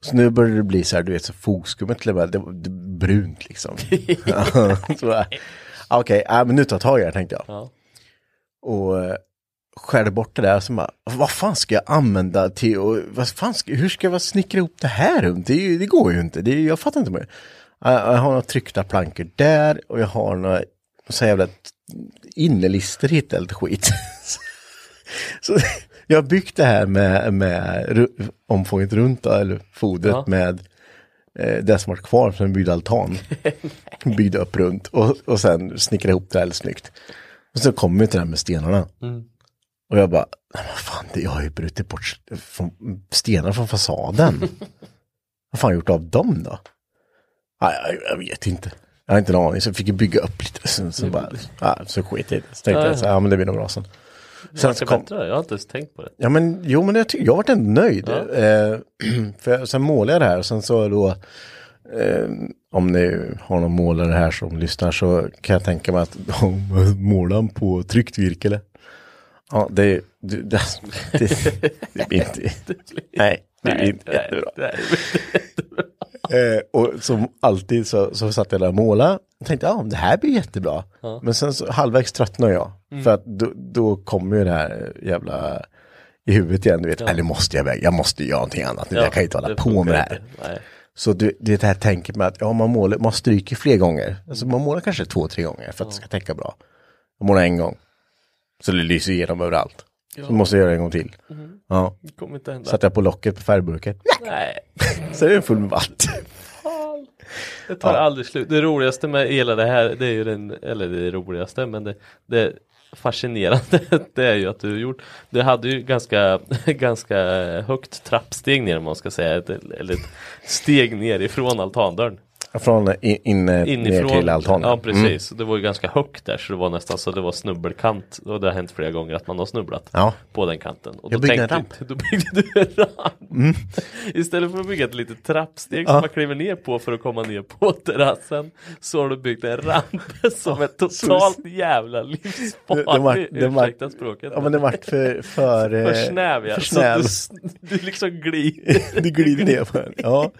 Så nu börjar det bli så här, du vet, så fogskummet blev det, var- det var brunt liksom. Okej, ja, men nu tar jag tag i det här tänkte jag. Ja. Och eh, skärde bort det där, så bara, vad fan ska jag använda till och vad fan ska, hur ska jag snickra ihop det här? Det, det går ju inte, det jag fattar inte. Mer. Jag, jag har några tryckta plankor där och jag har några så jävla innelister hittade lite skit. så jag har byggt det här med, med omfånget runt, eller fodret Ja. med eh, det som var kvar från en byggd altan. Byggde upp runt och, och sen snickrade ihop det alldeles snyggt. Och så kommer vi till det här med stenarna. Och jag bara, "Nej, vad fan, jag har ju brutit bort stenar från fasaden. vad fan har jag gjort av dem då? Nej, jag, jag vet inte. Jag har inte en aning, så jag fick bygga upp lite. Så, så, bara, ja, så skit i det. Så tänkte jag, så, ja men det blir nog bra sen. Sen så det kom, bättre? Jag har inte ens tänkt på det. Ja men jo men jag, jag varit ändå nöjd. Eh, för jag, sen målade jag det här och sen så då eh, om ni har någon målare här som lyssnar så kan jag tänka mig att de målar på tryckt virke eller? Ja det, det, det, det, det blir inte, nej det blir inte jättebra. Eh, och som alltid så, så satt jag där och målade och tänkte ja det här blir jättebra. Men sen så halvvägs tröttnade jag. För att då, då kommer ju det här jävla i huvudet igen. Du vet, eller måste jag iväg, jag måste göra någonting annat. nu. jag kan inte hålla på med det här. Så det det här tänket med att ja, man, målar, man stryker fler gånger. Alltså man målar kanske två, tre gånger för att det ska täcka bra. Jag målar en gång. Så det lyser igenom överallt. Så måste jag göra en gång till. Ja. Det kommer inte hända. Satte jag på locket på färgburken. Nej, Så är den full med vatten. det tar aldrig slut. Det roligaste med hela det här, det är ju den, eller det roligaste, men det, det fascinerande, det är ju att du gjort, du hade ju ganska, ganska högt trappsteg ner om man ska säga, ett, eller ett steg ner ifrån altandörren. Från in, in, ner Inifrån, till altanen. ja Mm. precis, det var ju ganska högt där så det var nästan så det var snubbelkant och det har hänt flera gånger att man har snubblat Ja. på den kanten. Och Jag då byggde en tänkte- Då byggde du en ramp. Istället för att bygga ett litet trappsteg som man kliver ner på för att komma ner på terrassen så har du byggt en ramp som är totalt jävla livsfarlig, ursäkta språket. Ja men det vart för, för, för eh, snäv ja, för så snäv. du, s- du liksom glider. du glider ner på den. Ja.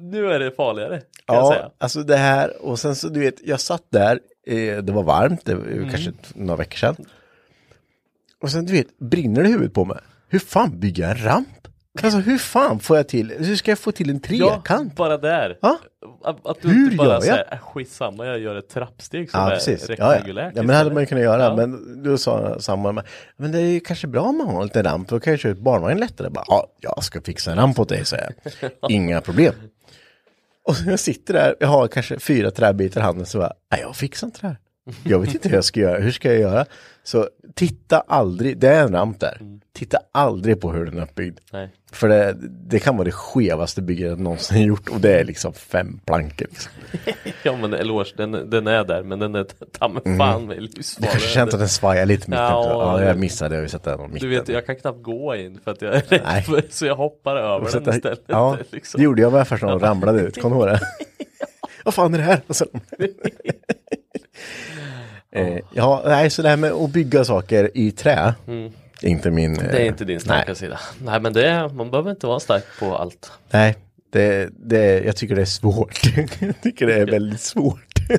nu är det farligare jag Ja, alltså det här och sen så du vet, jag satt där, eh, det var varmt, det var Mm. kanske några veckor sedan. Och sen du vet, brinner det i huvudet på mig. Hur fan bygger jag en ramp? Alltså hur fan får jag till, hur ska jag få till en trekant? Ja, bara där. Ja. Att, att du Hur inte bara gör jag? säger "Äh, skitsamma jag gör ett trappsteg som Ja, är precis. Ja, ja. rektangulärt. men det hade man ju kunnat göra. Ja. Men du sa samma, men, det är ju kanske bra om man har en liten ramp, då kan jag köra ett barnvagn lättare. Bara, ja, jag ska fixa en ramp åt dig, säger jag. Inga problem. Och jag sitter där, jag har kanske fyra träbitar i handen, så bara, nej, jag fixar inte det här. Jag vet inte hur jag ska göra, hur ska jag göra? Så titta aldrig, det är en ramp där. Titta aldrig på hur den är uppbyggd. Nej. För det, det kan vara det skevaste bygget jag någonsin gjort och det är liksom fem plankor. Liksom. Ja men eloge, den, den är där men den är ta mig fan mig livsfarlig. känns att den svajar lite mitt Ja, ja, jag missade, jag sätta den mitten. Du vet jag kan knappt gå in för att jag är rädd för, så jag hoppar över Så den att- istället. Ja, liksom. det gjorde jag med först när de ramlade ut, kommer du ihåg det? Vad fan är det här? Eh, ja, nej, så det här med att bygga saker i trä, är inte min... Mm. Det är inte din starka nej, sida. Nej men det man behöver inte vara stark på allt. Nej, det, det, jag tycker det är svårt. jag tycker det är väldigt svårt.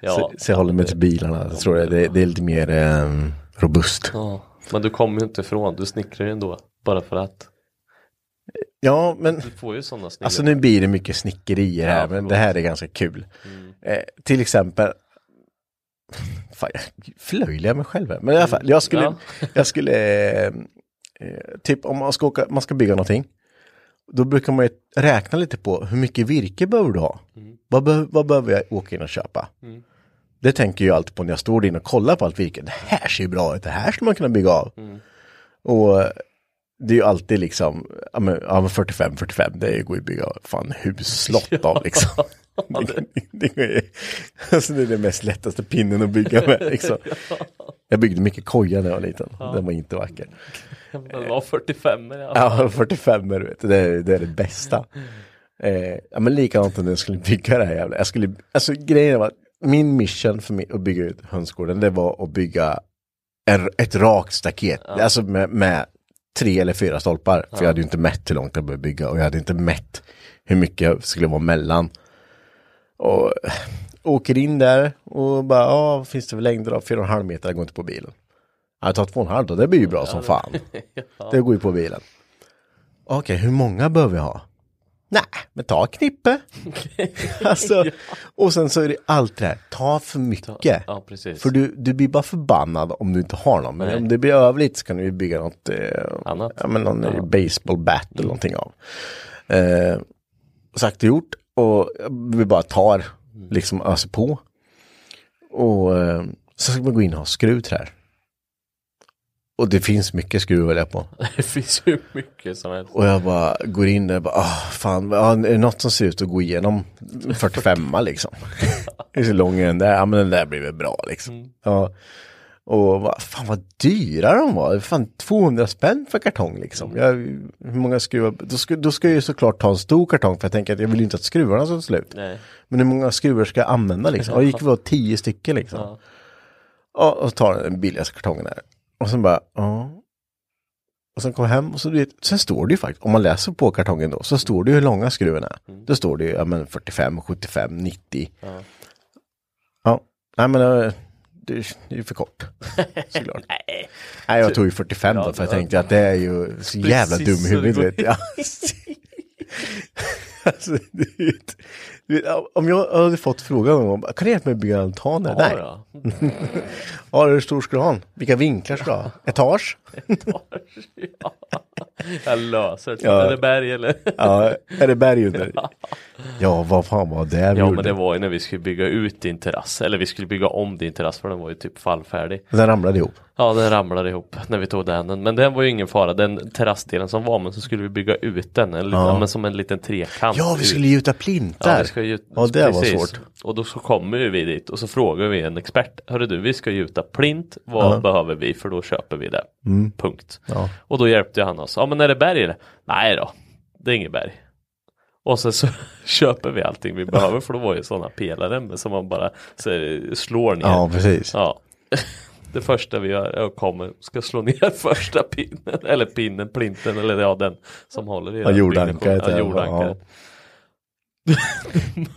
Ja, så, så jag håller mig till bilarna, jag tror det, det, det är lite mer ehm, robust. ja. Men du kommer ju inte ifrån, du snickrar ju ändå. Bara för att. Ja, men Du får ju sådana snygga. Alltså nu blir det mycket snickerier här, men det här är ganska kul. Eh, till exempel, fan, jag förlöjligar mig själv här. Men i alla fall, jag skulle, Ja. jag skulle eh, eh, typ om man ska, åka, man ska bygga någonting, då brukar man ju räkna lite på hur mycket virke behöver du ha? Vad, be, vad behöver jag åka in och köpa? Det tänker jag alltid på när jag står där inne och kollar på allt virke. Det här ser ju bra ut, det här skulle man kunna bygga av. Och eh, det är ju alltid liksom, ja men, ja, men 45, 45, det går ju att bygga fan husslott av liksom. Det, det, är, alltså det är den mest lättaste pinnen att bygga med liksom. Jag byggde mycket koja när jag var liten, den var inte vacker. Det var 45 ja. Ja, 45 är du vet, det är det, är det bästa. Eh, ja men likadant när jag skulle bygga det här jävla, jag skulle, alltså grejen var att min mission för mig att bygga ut hönsgården, det var att bygga en, ett rakt staket, alltså med, med tre eller fyra stolpar. För jag hade ju inte mätt hur långt jag behövde bygga och jag hade inte mätt hur mycket jag skulle vara mellan. Och åker in där och bara, ja, finns det för längder av fyra och en halv meter, jag går inte på bilen. Ja, Jag tar två och en halv då, det blir ju bra som fan. Det går ju på bilen. Okej, hur många behöver jag ha? Nej, men ta knippe. alltså, och sen så är det allt det här, ta för mycket. Ja precis. För du, du blir bara förbannad om du inte har någon. Men Nej. om det blir över lite så kan du bygga något eh, Annat. Ja, men någon eh, baseball bat eller någonting av. Eh, sagt och gjort. Och vi bara tar, liksom öser på. Och eh, så ska man gå in och ha skruvträ. Och det finns mycket skruv höll jag på. Det finns ju mycket som helst. Och jag bara går in där och bara, ah, fan, är det något som ser ut att gå igenom 45 liksom? är så lång är den där, ja men den där blir väl bra liksom. Ja. Och vad, fan vad dyra de var. Fan 200 spänn för kartong liksom. Jag, hur många skruvar? Då ska, då ska jag ju såklart ta en stor kartong för jag tänker att jag vill ju inte att skruvarna ska slut. Nej. Men hur många skruvar ska jag använda liksom? Och det gick väl åt 10 stycken liksom. Ja. Ja, och så tar den billigaste kartongen här. Och sen bara, ja. Och sen kom jag hem och så du vet, sen står det ju faktiskt, om man läser på kartongen då, så står det ju hur långa skruven är. Då står det ju, ja men 45, 75, 90. Ja. Ja, nej men eh, det är det är ju för kort. Såklart. Nej. Nej, jag tog ju 45 Ja, då, för jag det var- tänkte att det är ju så jävla dum huvudet. det Vet jag. alltså, du vet, du vet, om jag hade fått frågan någon gång, kan du hjälpa mig att bygga en altan? där?" Nej. Ja, Ja, hur stor ska du ha? Vilka vinklar ska du ha? Etage? då. ja. Jag löser det. Ja. Eller berg eller? Ja, är det berg under? Ja, vad fan var det vi Ja gjorde? men det var ju när vi skulle bygga ut din terrass. Eller vi skulle bygga om din terrass för den var ju typ fallfärdig. Den ramlade ihop. Ja den ramlade ihop när vi tog den. Men den var ju ingen fara. Den terrassdelen som var men så skulle vi bygga ut den. Eller, Ja. ja. men som en liten trekant. Ja, vi skulle gjuta plintar. Ja, vi ska gjuta, Ja, det var precis. svårt. Och då så kommer vi dit och så frågar vi en expert. Hörru du, vi ska gjuta plint. Vad behöver vi? För då köper vi det. Punkt. Mm. Ja. Och då hjälpte han oss. Ja men är det berg eller? Nej då, det är inget berg. Och sen så köper vi allting vi behöver för då var ju sådana pelare som man bara här, slår ner. Ja, precis. Ja. Det första vi gör är att komma, ska slå ner första pinnen, eller pinnen, plinten, eller ja den som håller i Ja, den jordankaret, ja, Ja, jordankaret.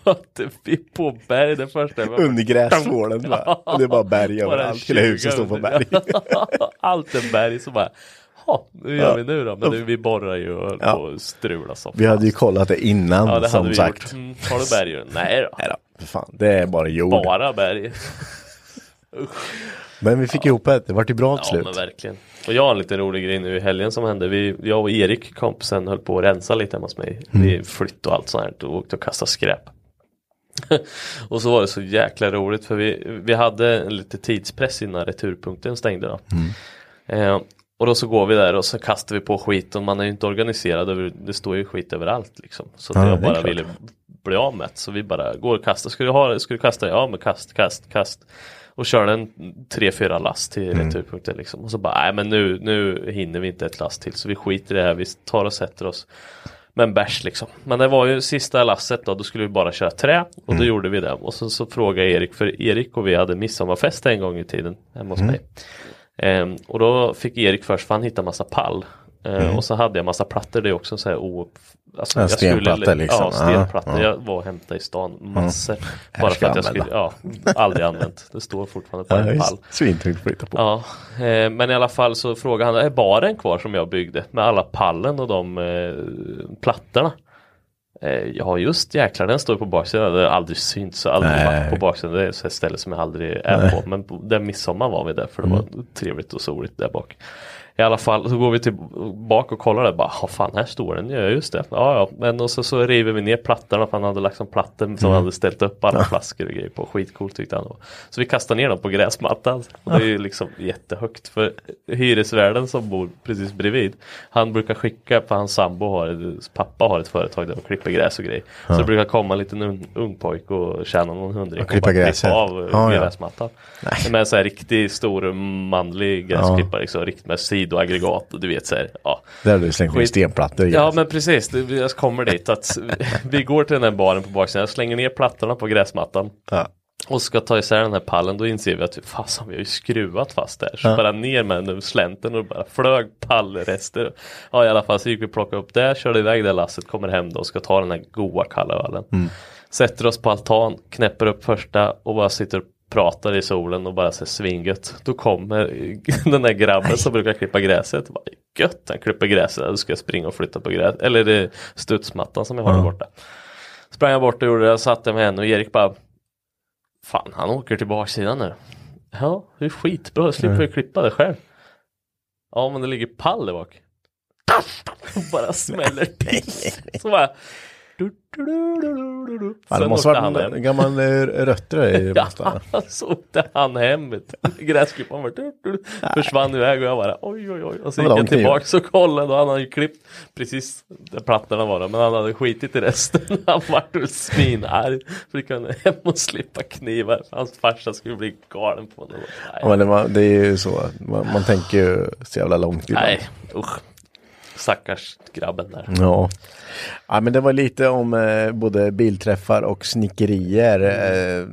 mötte vi på berg det första. Under gräsvården bara. Och det är bara berg överallt. Hela 20 huset står på berg. Allt är berg så bara, ja, hur gör Ja. vi nu då? Men det, vi borrar ju och Ja. på att strula som Vi hade ju kollat det innan Ja det som hade vi sagt. gjort. Mm, har du berg? Nej då. Nej då, för fan. Det är bara jord. Bara berg. Men vi fick ihop det. Det vart ju bra till Ja slut. men verkligen. Och jag har en liten rolig grej nu i helgen som hände. Vi, jag och Erik, kompisen, höll på att rensa lite hemma hos mig. Mm. Vi flytt och allt sånt här och åkte och kastade skräp. och så var det så jäkla roligt för vi, vi hade lite tidspress innan returpunkten stängde då. Mm. Eh, och då så går vi där och så kastar vi på skit och man är ju inte organiserad. Över, det står ju skit överallt liksom. Så Ja, jag bara ville bli av med. Så vi bara går och kastar. Ska du, ha, ska du kasta? Ja men kast, kast, kast. Och körde en tre, fyra last till Mm. returpunkten liksom. Och så bara, nej men nu, nu hinner vi inte ett last till. Så vi skiter i det här, vi tar och sätter oss med en bärs liksom. Men det var ju sista lasset då, då skulle vi bara köra trä. Och Mm. då gjorde vi det. Och så, så frågade Erik, för Erik och vi hade midsommarfest en gång i tiden hemma hos Mm. mig. Ehm, och då fick Erik först, för han hittade massa pall. Ehm, Och så hade jag massa plattor, det är också så här o... Alltså, Mm. Ja, stenplattor liksom. Ja, stenplattor. Ja, ja. Jag var och hämtade i stan massor. Här Bara för att jag skulle, ja, aldrig använt. Det står fortfarande på en pall. Svintungt att flytta på. Ja, eh, men i alla fall så frågade han, är baren kvar som jag byggde med alla pallen och de eh, plattorna? Eh, ja just jäklar den står på baksidan, det har aldrig synts så aldrig Nej. varit på baksidan. Det är ett ställe som jag aldrig är på. Men den midsommar var vi där för det var Mm. trevligt och soligt där bak. I alla fall så går vi tillbaka och kollar där bara, ja fan här står den, ja just det. Ja ja, men och så, så river vi ner plattorna för han hade lagt som plattor som Mm. hade ställt upp alla flaskor och grejer på. Skitcoolt tyckte han. Så vi kastar ner dem på gräsmattan. Och det är ju liksom jättehögt för hyresvärden som bor precis bredvid. Han brukar skicka, för hans sambo har, pappa har ett företag där de klipper gräs och grejer. Så det brukar komma en liten ung, ung pojk och tjäna någon hundring Och klippa bara gräset. av Ja, ja. gräsmattan. Med en så här riktig stor manlig gräsklippare, liksom, riktigt med sidoaggregat och du vet så här, ja. Där har du slängt ner stenplattor. Ja men precis, jag kommer dit att vi går till den här baren på baksidan, jag slänger ner plattorna på gräsmattan Ja. och ska ta isär den här pallen, då inser vi att fasen vi har ju skruvat fast där. Så bara ner med den slänten och bara flög pallrester. Ja i alla fall så gick vi och plockade upp det, körde iväg det lasset, kommer hem då och ska ta den här goa kalla ölen. Sätter oss på altan, knäpper upp första och bara sitter och pratar i solen och bara ser svingött. Då kommer den där grabben som brukar klippa gräset. Bara, Gött, han klipper gräset. Då ska jag springa och flytta på gräset. Eller det är studsmattan som jag har där borta. Sprang jag bort och gjorde det, satte med henne och Erik bara Fan, han åker till baksidan nu. Ja, det är skitbra, då slipper vi klippa det själv. Ja, men det ligger pall där bak. bara smäller till. Så bara, Ja, det måste han en gammal eh, rötter i Ja, så åkte han hem. Gräsklipparen bara, försvann iväg och jag bara oj oj oj. Och så gick jag tillbaka och kollade och han hade ju klippt precis där plattorna var. Men han hade skitit i resten. Han vart ju svinarg. För det kunde hem och slippa knivar. Hans farsa skulle bli galen på honom. Ja, men det, var, det är ju så. Man, man tänker ju så jävla långt ibland. Nej, usch. Stackars grabben där. Ja. ja, men det var lite om eh, både bilträffar och snickerier. Eh,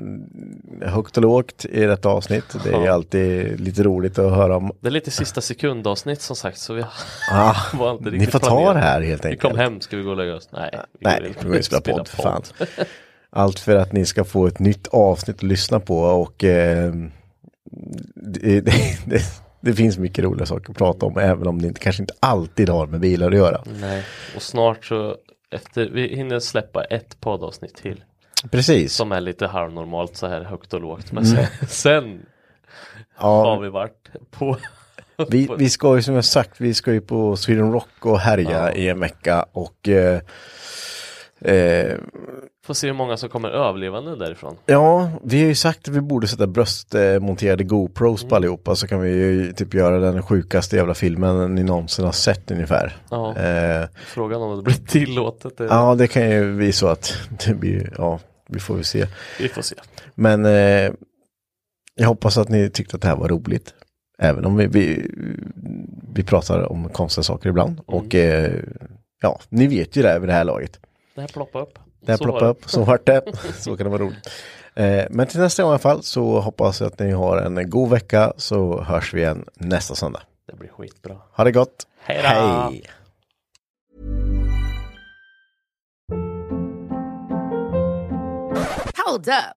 högt och lågt i detta avsnitt. Det är Ja. alltid lite roligt att höra om. Det är lite sista sekundavsnitt som sagt. Så vi Ah, var inte ni riktigt får ta det här helt Vi enkelt. kom hem, ska vi gå och lägga oss? Nej. vi Nej, vi spela podd för fan. Allt för att ni ska få ett nytt avsnitt att lyssna på och eh, det, det, det, det finns mycket roliga saker att prata om även om det inte, kanske inte alltid har med bilar att göra. Nej, och snart så efter, vi hinner släppa ett poddavsnitt till. Precis. Som är lite halvnormalt så här högt och lågt. Men sen, sen Ja. har vi varit på Vi, vi ska ju som jag sagt, vi ska ju på Sweden Rock och härja Ja. i en vecka och eh, eh, Får se hur många som kommer överlevande därifrån. ja, vi har ju sagt att vi borde sätta bröstmonterade GoPros Mm. på allihopa så kan vi ju typ göra den sjukaste jävla filmen ni någonsin har sett ungefär. Ja. Eh, Frågan om det blir tillåtet. Det, ja, det kan ju bli så att det blir, ja, vi får väl se. Vi får se. Men eh, jag hoppas att ni tyckte att det här var roligt. Även om vi, vi, vi pratar om konstiga saker ibland. Mm. Och eh, ja, ni vet ju det här vid det här laget. Det här ploppar upp. Det här Så upp, så vart det. Så kan det vara roligt. Eh, men till nästa gång i alla fall så hoppas jag att ni har en god vecka så hörs vi igen nästa söndag. Det blir skitbra. Ha det gott. Hej då! Hej. Hold up.